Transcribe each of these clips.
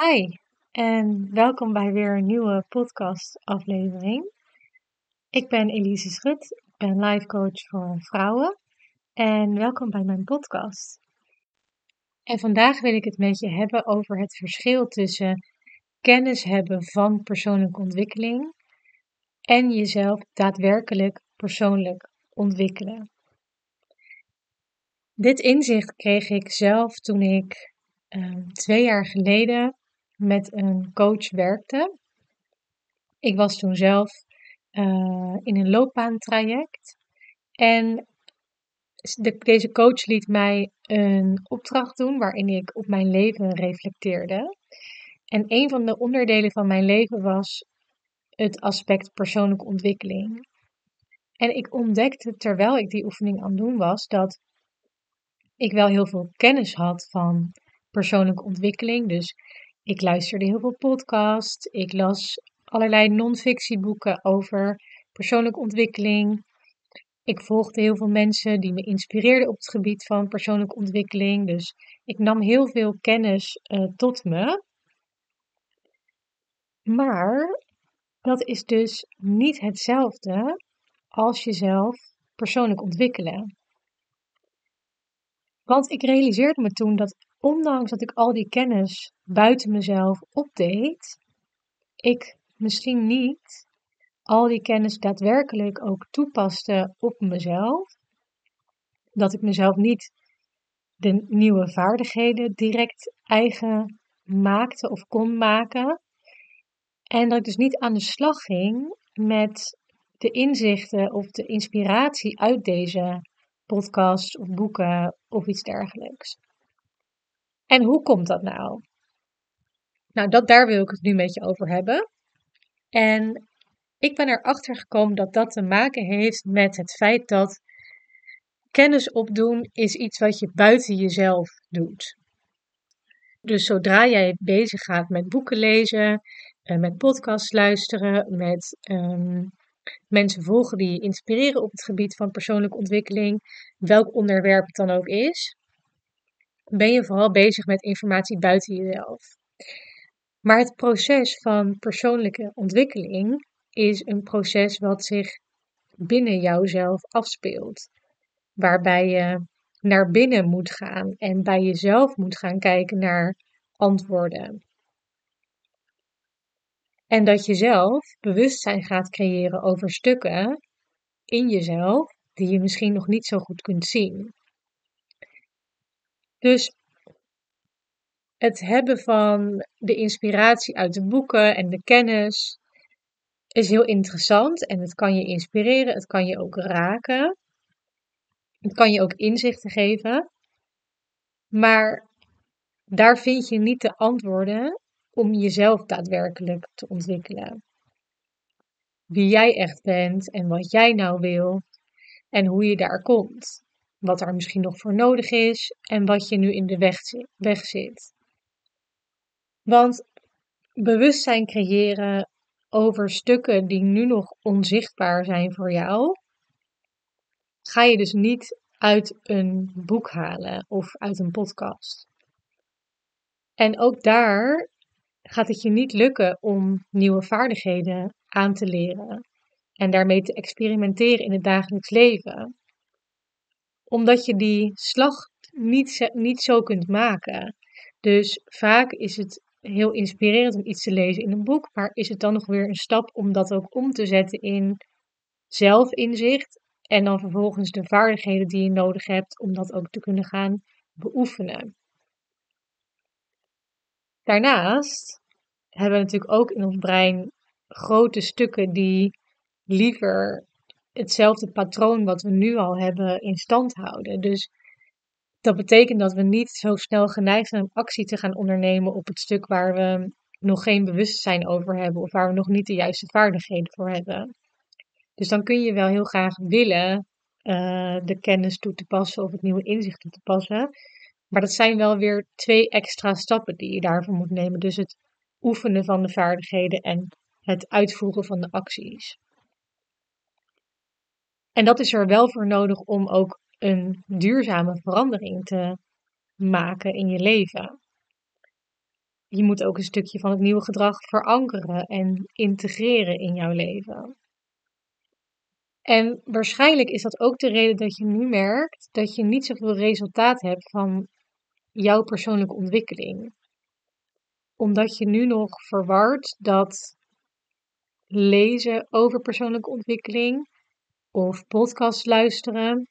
Hi en welkom bij weer een nieuwe podcast-aflevering. Ik ben Elise Schut, ik ben life coach voor vrouwen en welkom bij mijn podcast. En vandaag wil ik het met je hebben over het verschil tussen kennis hebben van persoonlijke ontwikkeling en jezelf daadwerkelijk persoonlijk ontwikkelen. Dit inzicht kreeg ik zelf toen ik uh, twee jaar geleden met een coach werkte. Ik was toen zelf uh, in een loopbaantraject en de, deze coach liet mij een opdracht doen waarin ik op mijn leven reflecteerde. En een van de onderdelen van mijn leven was het aspect persoonlijke ontwikkeling. En ik ontdekte terwijl ik die oefening aan het doen was dat ik wel heel veel kennis had van persoonlijke ontwikkeling. Dus ik luisterde heel veel podcasts. Ik las allerlei non-fictieboeken over persoonlijke ontwikkeling. Ik volgde heel veel mensen die me inspireerden op het gebied van persoonlijke ontwikkeling. Dus ik nam heel veel kennis uh, tot me. Maar dat is dus niet hetzelfde als jezelf persoonlijk ontwikkelen. Want ik realiseerde me toen dat ondanks dat ik al die kennis buiten mezelf opdeed, ik misschien niet al die kennis daadwerkelijk ook toepaste op mezelf. Dat ik mezelf niet de nieuwe vaardigheden direct eigen maakte of kon maken. En dat ik dus niet aan de slag ging met de inzichten of de inspiratie uit deze podcasts of boeken of iets dergelijks. En hoe komt dat nou? Nou, dat, daar wil ik het nu met je over hebben. En ik ben erachter gekomen dat dat te maken heeft met het feit dat kennis opdoen is iets wat je buiten jezelf doet. Dus zodra jij bezig gaat met boeken lezen, eh, met podcasts luisteren, met um, mensen volgen die je inspireren op het gebied van persoonlijke ontwikkeling, welk onderwerp het dan ook is, ben je vooral bezig met informatie buiten jezelf. Maar het proces van persoonlijke ontwikkeling is een proces wat zich binnen jouzelf afspeelt. Waarbij je naar binnen moet gaan en bij jezelf moet gaan kijken naar antwoorden. En dat je zelf bewustzijn gaat creëren over stukken in jezelf die je misschien nog niet zo goed kunt zien. Dus het hebben van de inspiratie uit de boeken en de kennis is heel interessant en het kan je inspireren, het kan je ook raken. Het kan je ook inzichten geven. Maar daar vind je niet de antwoorden om jezelf daadwerkelijk te ontwikkelen. Wie jij echt bent en wat jij nou wil en hoe je daar komt. Wat er misschien nog voor nodig is en wat je nu in de weg, weg zit. Want bewustzijn creëren over stukken die nu nog onzichtbaar zijn voor jou, ga je dus niet uit een boek halen of uit een podcast. En ook daar gaat het je niet lukken om nieuwe vaardigheden aan te leren en daarmee te experimenteren in het dagelijks leven. Omdat je die slag niet, niet zo kunt maken. Dus vaak is het heel inspirerend om iets te lezen in een boek, maar is het dan nog weer een stap om dat ook om te zetten in zelfinzicht en dan vervolgens de vaardigheden die je nodig hebt om dat ook te kunnen gaan beoefenen. Daarnaast hebben we natuurlijk ook in ons brein grote stukken die liever hetzelfde patroon wat we nu al hebben in stand houden. Dus dat betekent dat we niet zo snel geneigd zijn om actie te gaan ondernemen op het stuk waar we nog geen bewustzijn over hebben of waar we nog niet de juiste vaardigheden voor hebben. Dus dan kun je wel heel graag willen uh, de kennis toe te passen of het nieuwe inzicht toe te passen. Maar dat zijn wel weer twee extra stappen die je daarvoor moet nemen. Dus het oefenen van de vaardigheden en het uitvoeren van de acties. En dat is er wel voor nodig om ook een duurzame verandering te maken in je leven. je moet ook een stukje van het nieuwe gedrag verankeren en integreren in jouw leven. En waarschijnlijk is dat ook de reden dat je nu merkt dat je niet zoveel resultaat hebt van jouw persoonlijke ontwikkeling. Omdat je nu nog verward dat lezen over persoonlijke ontwikkeling of podcasts luisteren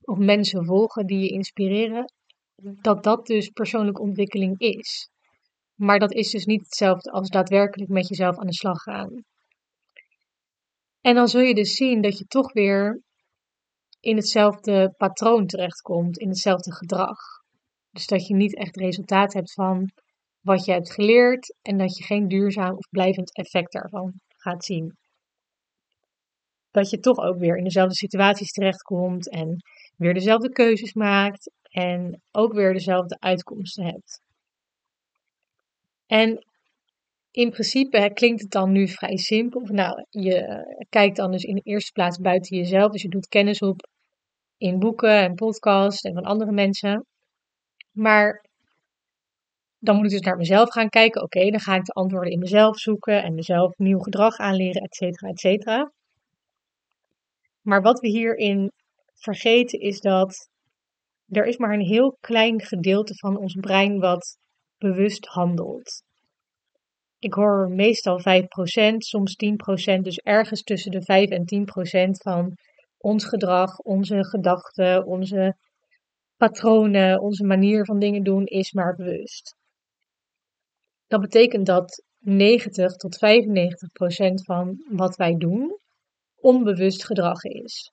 of mensen volgen die je inspireren, dat dat dus persoonlijke ontwikkeling is. Maar dat is dus niet hetzelfde als daadwerkelijk met jezelf aan de slag gaan. En dan zul je dus zien dat je toch weer in hetzelfde patroon terechtkomt, in hetzelfde gedrag. Dus dat je niet echt resultaat hebt van wat je hebt geleerd en dat je geen duurzaam of blijvend effect daarvan gaat zien. Dat je toch ook weer in dezelfde situaties terechtkomt en weer dezelfde keuzes maakt en ook weer dezelfde uitkomsten hebt. En in principe klinkt het dan nu vrij simpel. Nou, je kijkt dan dus in de eerste plaats buiten jezelf. Dus je doet kennis op in boeken en podcasts en van andere mensen. Maar dan moet ik dus naar mezelf gaan kijken. Oké, dan ga ik de antwoorden in mezelf zoeken en mezelf nieuw gedrag aanleren, et cetera, et cetera. Maar wat we hierin vergeten is dat er is maar een heel klein gedeelte van ons brein wat bewust handelt. Ik hoor meestal 5%, soms 10%, dus ergens tussen de 5 en 10% van ons gedrag, onze gedachten, onze patronen, onze manier van dingen doen is maar bewust. Dat betekent dat 90 tot 95% van wat wij doen onbewust gedrag is.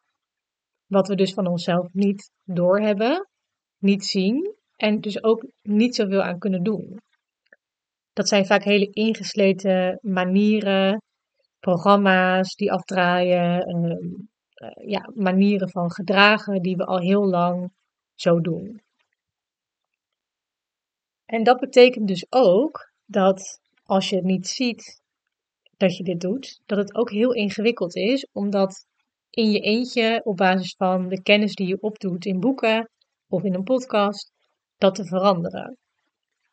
Wat we dus van onszelf niet doorhebben, niet zien en dus ook niet zoveel aan kunnen doen. Dat zijn vaak hele ingesleten manieren, programma's die afdraaien, ehm, eh, ja, manieren van gedragen die we al heel lang zo doen. En dat betekent dus ook dat als je het niet ziet dat je dit doet, dat het ook heel ingewikkeld is, omdat in je eentje op basis van de kennis die je opdoet in boeken of in een podcast, dat te veranderen.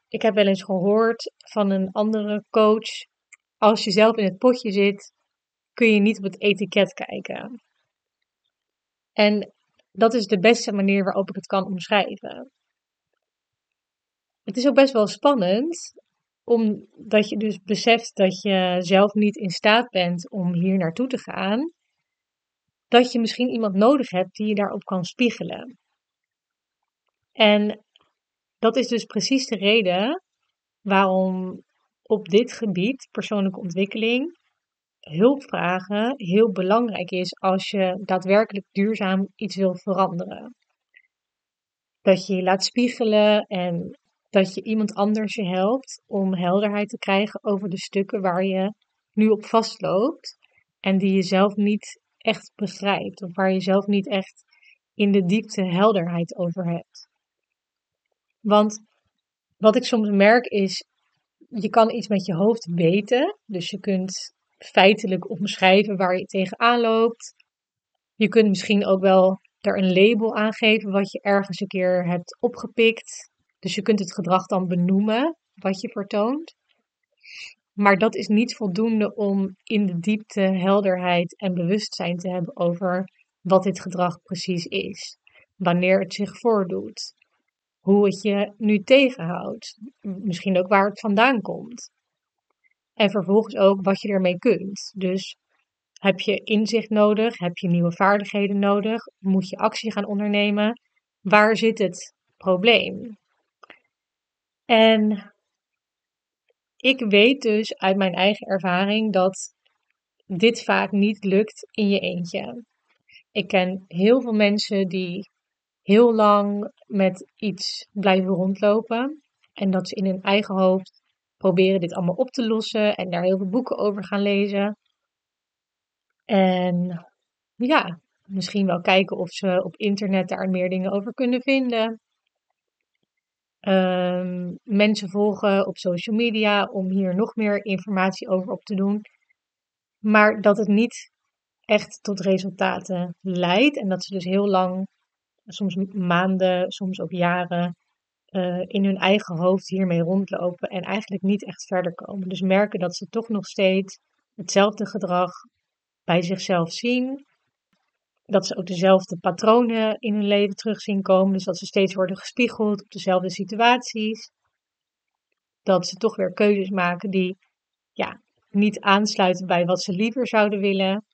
Ik heb wel eens gehoord van een andere coach, als je zelf in het potje zit, kun je niet op het etiket kijken. En dat is de beste manier waarop ik het kan omschrijven. Het is ook best wel spannend, omdat je dus beseft dat je zelf niet in staat bent om hier naartoe te gaan. Dat je misschien iemand nodig hebt die je daarop kan spiegelen. En dat is dus precies de reden waarom op dit gebied, persoonlijke ontwikkeling, hulp vragen heel belangrijk is als je daadwerkelijk duurzaam iets wil veranderen. Dat je je laat spiegelen en dat je iemand anders je helpt om helderheid te krijgen over de stukken waar je nu op vastloopt en die je zelf niet echt begrijpt of waar je zelf niet echt in de diepte helderheid over hebt. Want wat ik soms merk is, je kan iets met je hoofd weten. Dus je kunt feitelijk omschrijven waar je tegenaan loopt. Je kunt misschien ook wel er een label aan geven wat je ergens een keer hebt opgepikt. Dus je kunt het gedrag dan benoemen wat je vertoont. Maar dat is niet voldoende om in de diepte helderheid en bewustzijn te hebben over wat dit gedrag precies is. Wanneer het zich voordoet hoe het je nu tegenhoudt. Misschien ook waar het vandaan komt. En vervolgens ook wat je ermee kunt. Dus heb je inzicht nodig? Heb je nieuwe vaardigheden nodig? Moet je actie gaan ondernemen? Waar zit het probleem? En ik weet dus uit mijn eigen ervaring dat dit vaak niet lukt in je eentje. Ik ken heel veel mensen die heel lang met iets blijven rondlopen. En dat ze in hun eigen hoofd proberen dit allemaal op te lossen en daar heel veel boeken over gaan lezen. En ja, misschien wel kijken of ze op internet daar meer dingen over kunnen vinden. Um, mensen volgen op social media om hier nog meer informatie over op te doen. Maar dat het niet echt tot resultaten leidt en dat ze dus heel lang soms maanden, soms ook jaren, eh, in hun eigen hoofd hiermee rondlopen en eigenlijk niet echt verder komen. Dus merken dat ze toch nog steeds hetzelfde gedrag bij zichzelf zien. Dat ze ook dezelfde patronen in hun leven terug zien komen. Dus dat ze steeds worden gespiegeld op dezelfde situaties. Dat ze toch weer keuzes maken die ja, niet aansluiten bij wat ze liever zouden willen.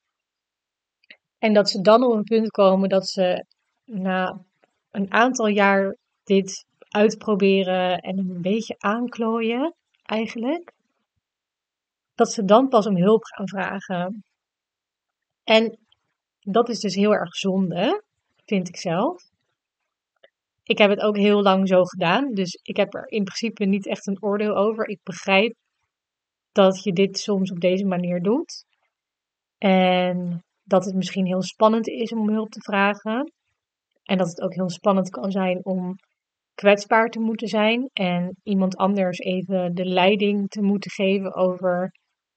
En dat ze dan op een punt komen dat ze na een aantal jaar dit uitproberen en een beetje aanklooien, eigenlijk, dat ze dan pas om hulp gaan vragen. En dat is dus heel erg zonde, vind ik zelf. Ik heb het ook heel lang zo gedaan, dus ik heb er in principe niet echt een oordeel over. Ik begrijp dat je dit soms op deze manier doet. En dat het misschien heel spannend is om hulp te vragen. En dat het ook heel spannend kan zijn om kwetsbaar te moeten zijn en iemand anders even de leiding te moeten geven over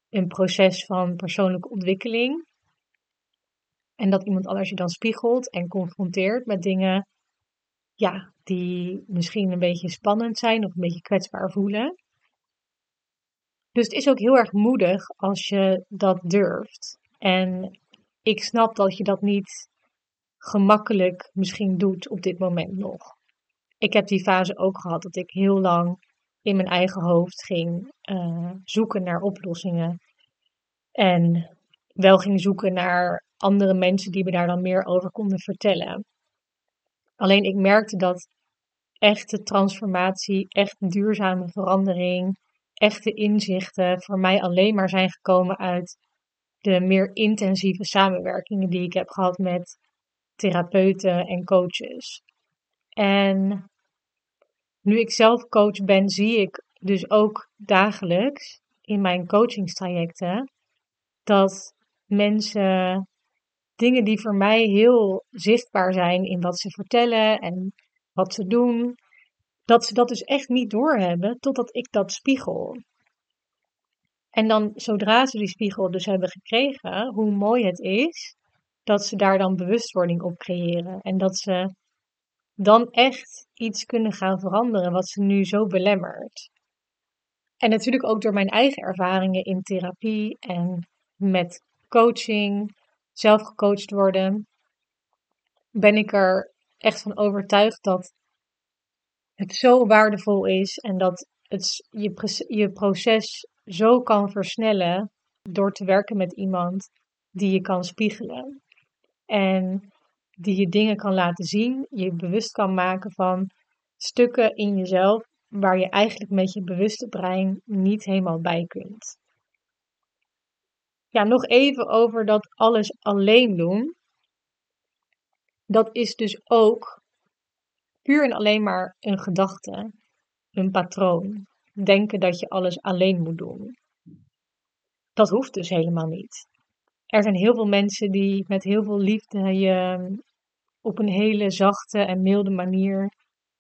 een proces van persoonlijke ontwikkeling. En dat iemand anders je dan spiegelt en confronteert met dingen ja, die misschien een beetje spannend zijn of een beetje kwetsbaar voelen. Dus het is ook heel erg moedig als je dat durft. En ik snap dat je dat niet gemakkelijk misschien doet op dit moment nog. Ik heb die fase ook gehad dat ik heel lang in mijn eigen hoofd ging uh, zoeken naar oplossingen. En wel ging zoeken naar andere mensen die me daar dan meer over konden vertellen. Alleen ik merkte dat echte transformatie, echt duurzame verandering, echte inzichten voor mij alleen maar zijn gekomen uit de meer intensieve samenwerkingen die ik heb gehad met therapeuten en coaches. En nu ik zelf coach ben, zie ik dus ook dagelijks in mijn coachingstrajecten dat mensen dingen die voor mij heel zichtbaar zijn in wat ze vertellen en wat ze doen, dat ze dat dus echt niet doorhebben totdat ik dat spiegel. En dan zodra ze die spiegel dus hebben gekregen, hoe mooi het is dat ze daar dan bewustwording op creëren. En dat ze dan echt iets kunnen gaan veranderen wat ze nu zo belemmert. En natuurlijk ook door mijn eigen ervaringen in therapie en met coaching, zelf gecoacht worden, ben ik er echt van overtuigd dat het zo waardevol is en dat het je, je proces zo kan versnellen door te werken met iemand die je kan spiegelen. En die je dingen kan laten zien, je bewust kan maken van stukken in jezelf waar je eigenlijk met je bewuste brein niet helemaal bij kunt. Ja, nog even over dat alles alleen doen. Dat is dus ook puur en alleen maar een gedachte, een patroon. Denken dat je alles alleen moet doen. Dat hoeft dus helemaal niet. Er zijn heel veel mensen die met heel veel liefde je op een hele zachte en milde manier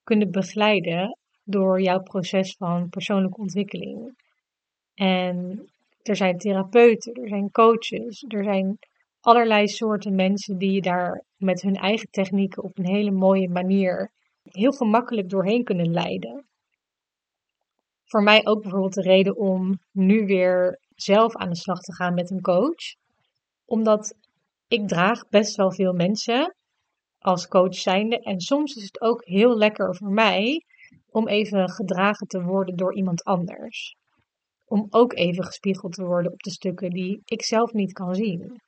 kunnen begeleiden door jouw proces van persoonlijke ontwikkeling. En er zijn therapeuten, er zijn coaches, er zijn allerlei soorten mensen die je daar met hun eigen technieken op een hele mooie manier heel gemakkelijk doorheen kunnen leiden. Voor mij ook bijvoorbeeld de reden om nu weer zelf aan de slag te gaan met een coach. Omdat ik draag best wel veel mensen als coach zijnde. En soms is het ook heel lekker voor mij om even gedragen te worden door iemand anders. Om ook even gespiegeld te worden op de stukken die ik zelf niet kan zien.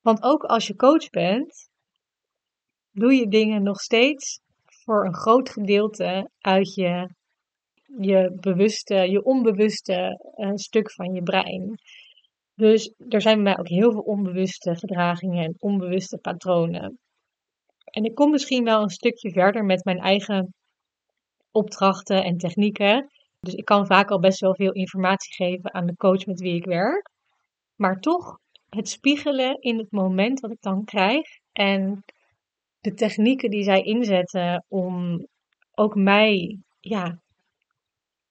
Want ook als je coach bent, doe je dingen nog steeds voor een groot gedeelte uit je, je bewuste, je onbewuste uh, stuk van je brein. Dus er zijn bij mij ook heel veel onbewuste gedragingen en onbewuste patronen. En ik kom misschien wel een stukje verder met mijn eigen opdrachten en technieken. Dus ik kan vaak al best wel veel informatie geven aan de coach met wie ik werk. Maar toch het spiegelen in het moment wat ik dan krijg en de technieken die zij inzetten om ook mij ja,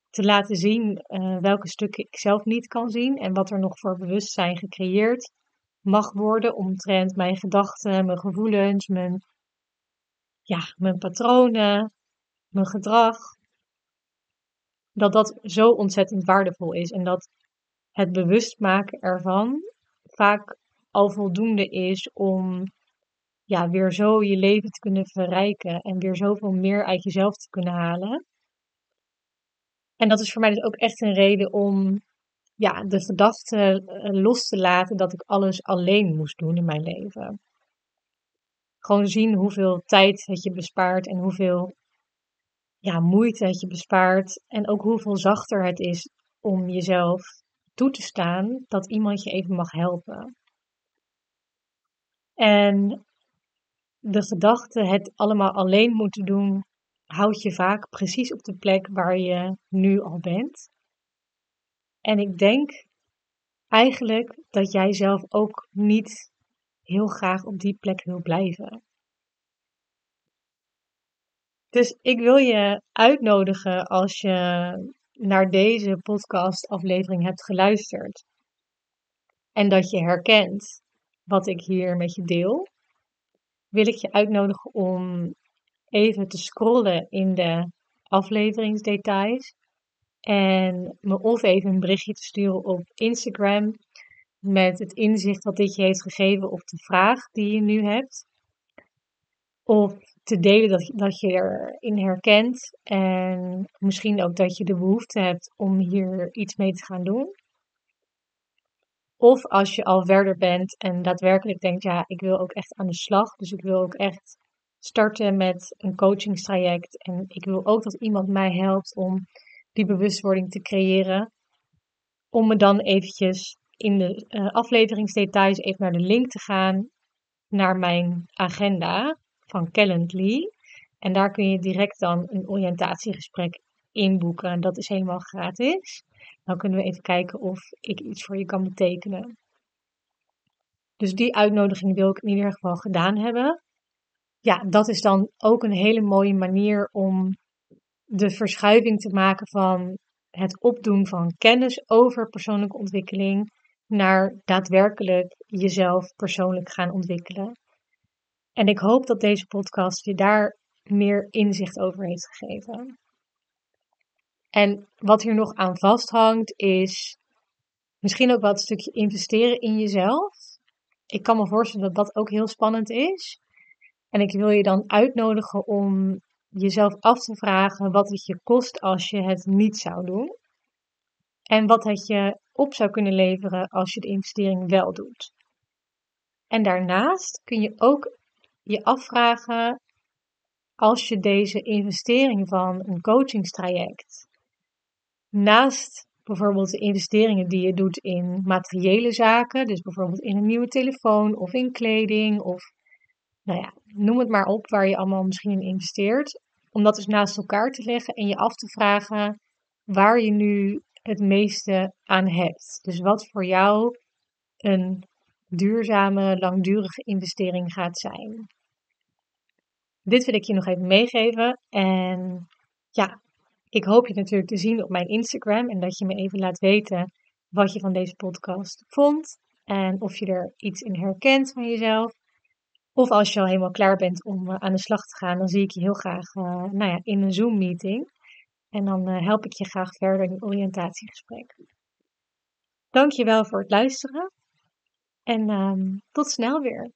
te laten zien uh, welke stukken ik zelf niet kan zien en wat er nog voor bewustzijn gecreëerd mag worden omtrent mijn gedachten, mijn gevoelens, mijn ja, mijn patronen, mijn gedrag, dat dat zo ontzettend waardevol is en dat het bewust maken ervan vaak al voldoende is om ja, weer zo je leven te kunnen verrijken en weer zoveel meer uit jezelf te kunnen halen. En dat is voor mij dus ook echt een reden om ja, de gedachte eh, los te laten dat ik alles alleen moest doen in mijn leven. Gewoon zien hoeveel tijd het je bespaart en hoeveel ja, moeite het je bespaart. En ook hoeveel zachter het is om jezelf toe te staan dat iemand je even mag helpen. En de gedachte het allemaal alleen moeten doen, houdt je vaak precies op de plek waar je nu al bent. En ik denk eigenlijk dat jij zelf ook niet heel graag op die plek wil blijven. Dus ik wil je uitnodigen als je naar deze podcastaflevering hebt geluisterd en dat je herkent wat ik hier met je deel, wil ik je uitnodigen om even te scrollen in de afleveringsdetails en me of even een berichtje te sturen op Instagram met het inzicht wat dit je heeft gegeven of de vraag die je nu hebt. Of te delen dat, dat je erin herkent en misschien ook dat je de behoefte hebt om hier iets mee te gaan doen. Of als je al verder bent en daadwerkelijk denkt, ja, ik wil ook echt aan de slag. Dus ik wil ook echt starten met een coachingstraject. En ik wil ook dat iemand mij helpt om die bewustwording te creëren. Om me dan eventjes in de uh, afleveringsdetails even naar de link te gaan naar mijn agenda van Calendly. En daar kun je direct dan een oriëntatiegesprek inboeken. En dat is helemaal gratis. Dan kunnen we even kijken of ik iets voor je kan betekenen. Dus die uitnodiging wil ik in ieder geval gedaan hebben. Ja, dat is dan ook een hele mooie manier om de verschuiving te maken van het opdoen van kennis over persoonlijke ontwikkeling naar daadwerkelijk jezelf persoonlijk gaan ontwikkelen. En ik hoop dat deze podcast je daar meer inzicht over heeft gegeven. En wat hier nog aan vasthangt is misschien ook wat stukje investeren in jezelf. Ik kan me voorstellen dat dat ook heel spannend is. En ik wil je dan uitnodigen om jezelf af te vragen wat het je kost als je het niet zou doen. En wat het je op zou kunnen leveren als je de investering wel doet. En daarnaast kun je ook je afvragen als je deze investering van een coachingstraject naast bijvoorbeeld de investeringen die je doet in materiële zaken, dus bijvoorbeeld in een nieuwe telefoon of in kleding of nou ja, noem het maar op waar je allemaal misschien in investeert, om dat dus naast elkaar te leggen en je af te vragen waar je nu het meeste aan hebt. Dus wat voor jou een duurzame, langdurige investering gaat zijn. Dit wil ik je nog even meegeven. En ja, ik hoop je natuurlijk te zien op mijn Instagram en dat je me even laat weten wat je van deze podcast vond en of je er iets in herkent van jezelf. Of als je al helemaal klaar bent om eh, aan de slag te gaan, dan zie ik je heel graag uh, nou ja, in een Zoom-meeting. En dan uh, help ik je graag verder in een oriëntatiegesprek. Dankjewel voor het luisteren en um, tot snel weer.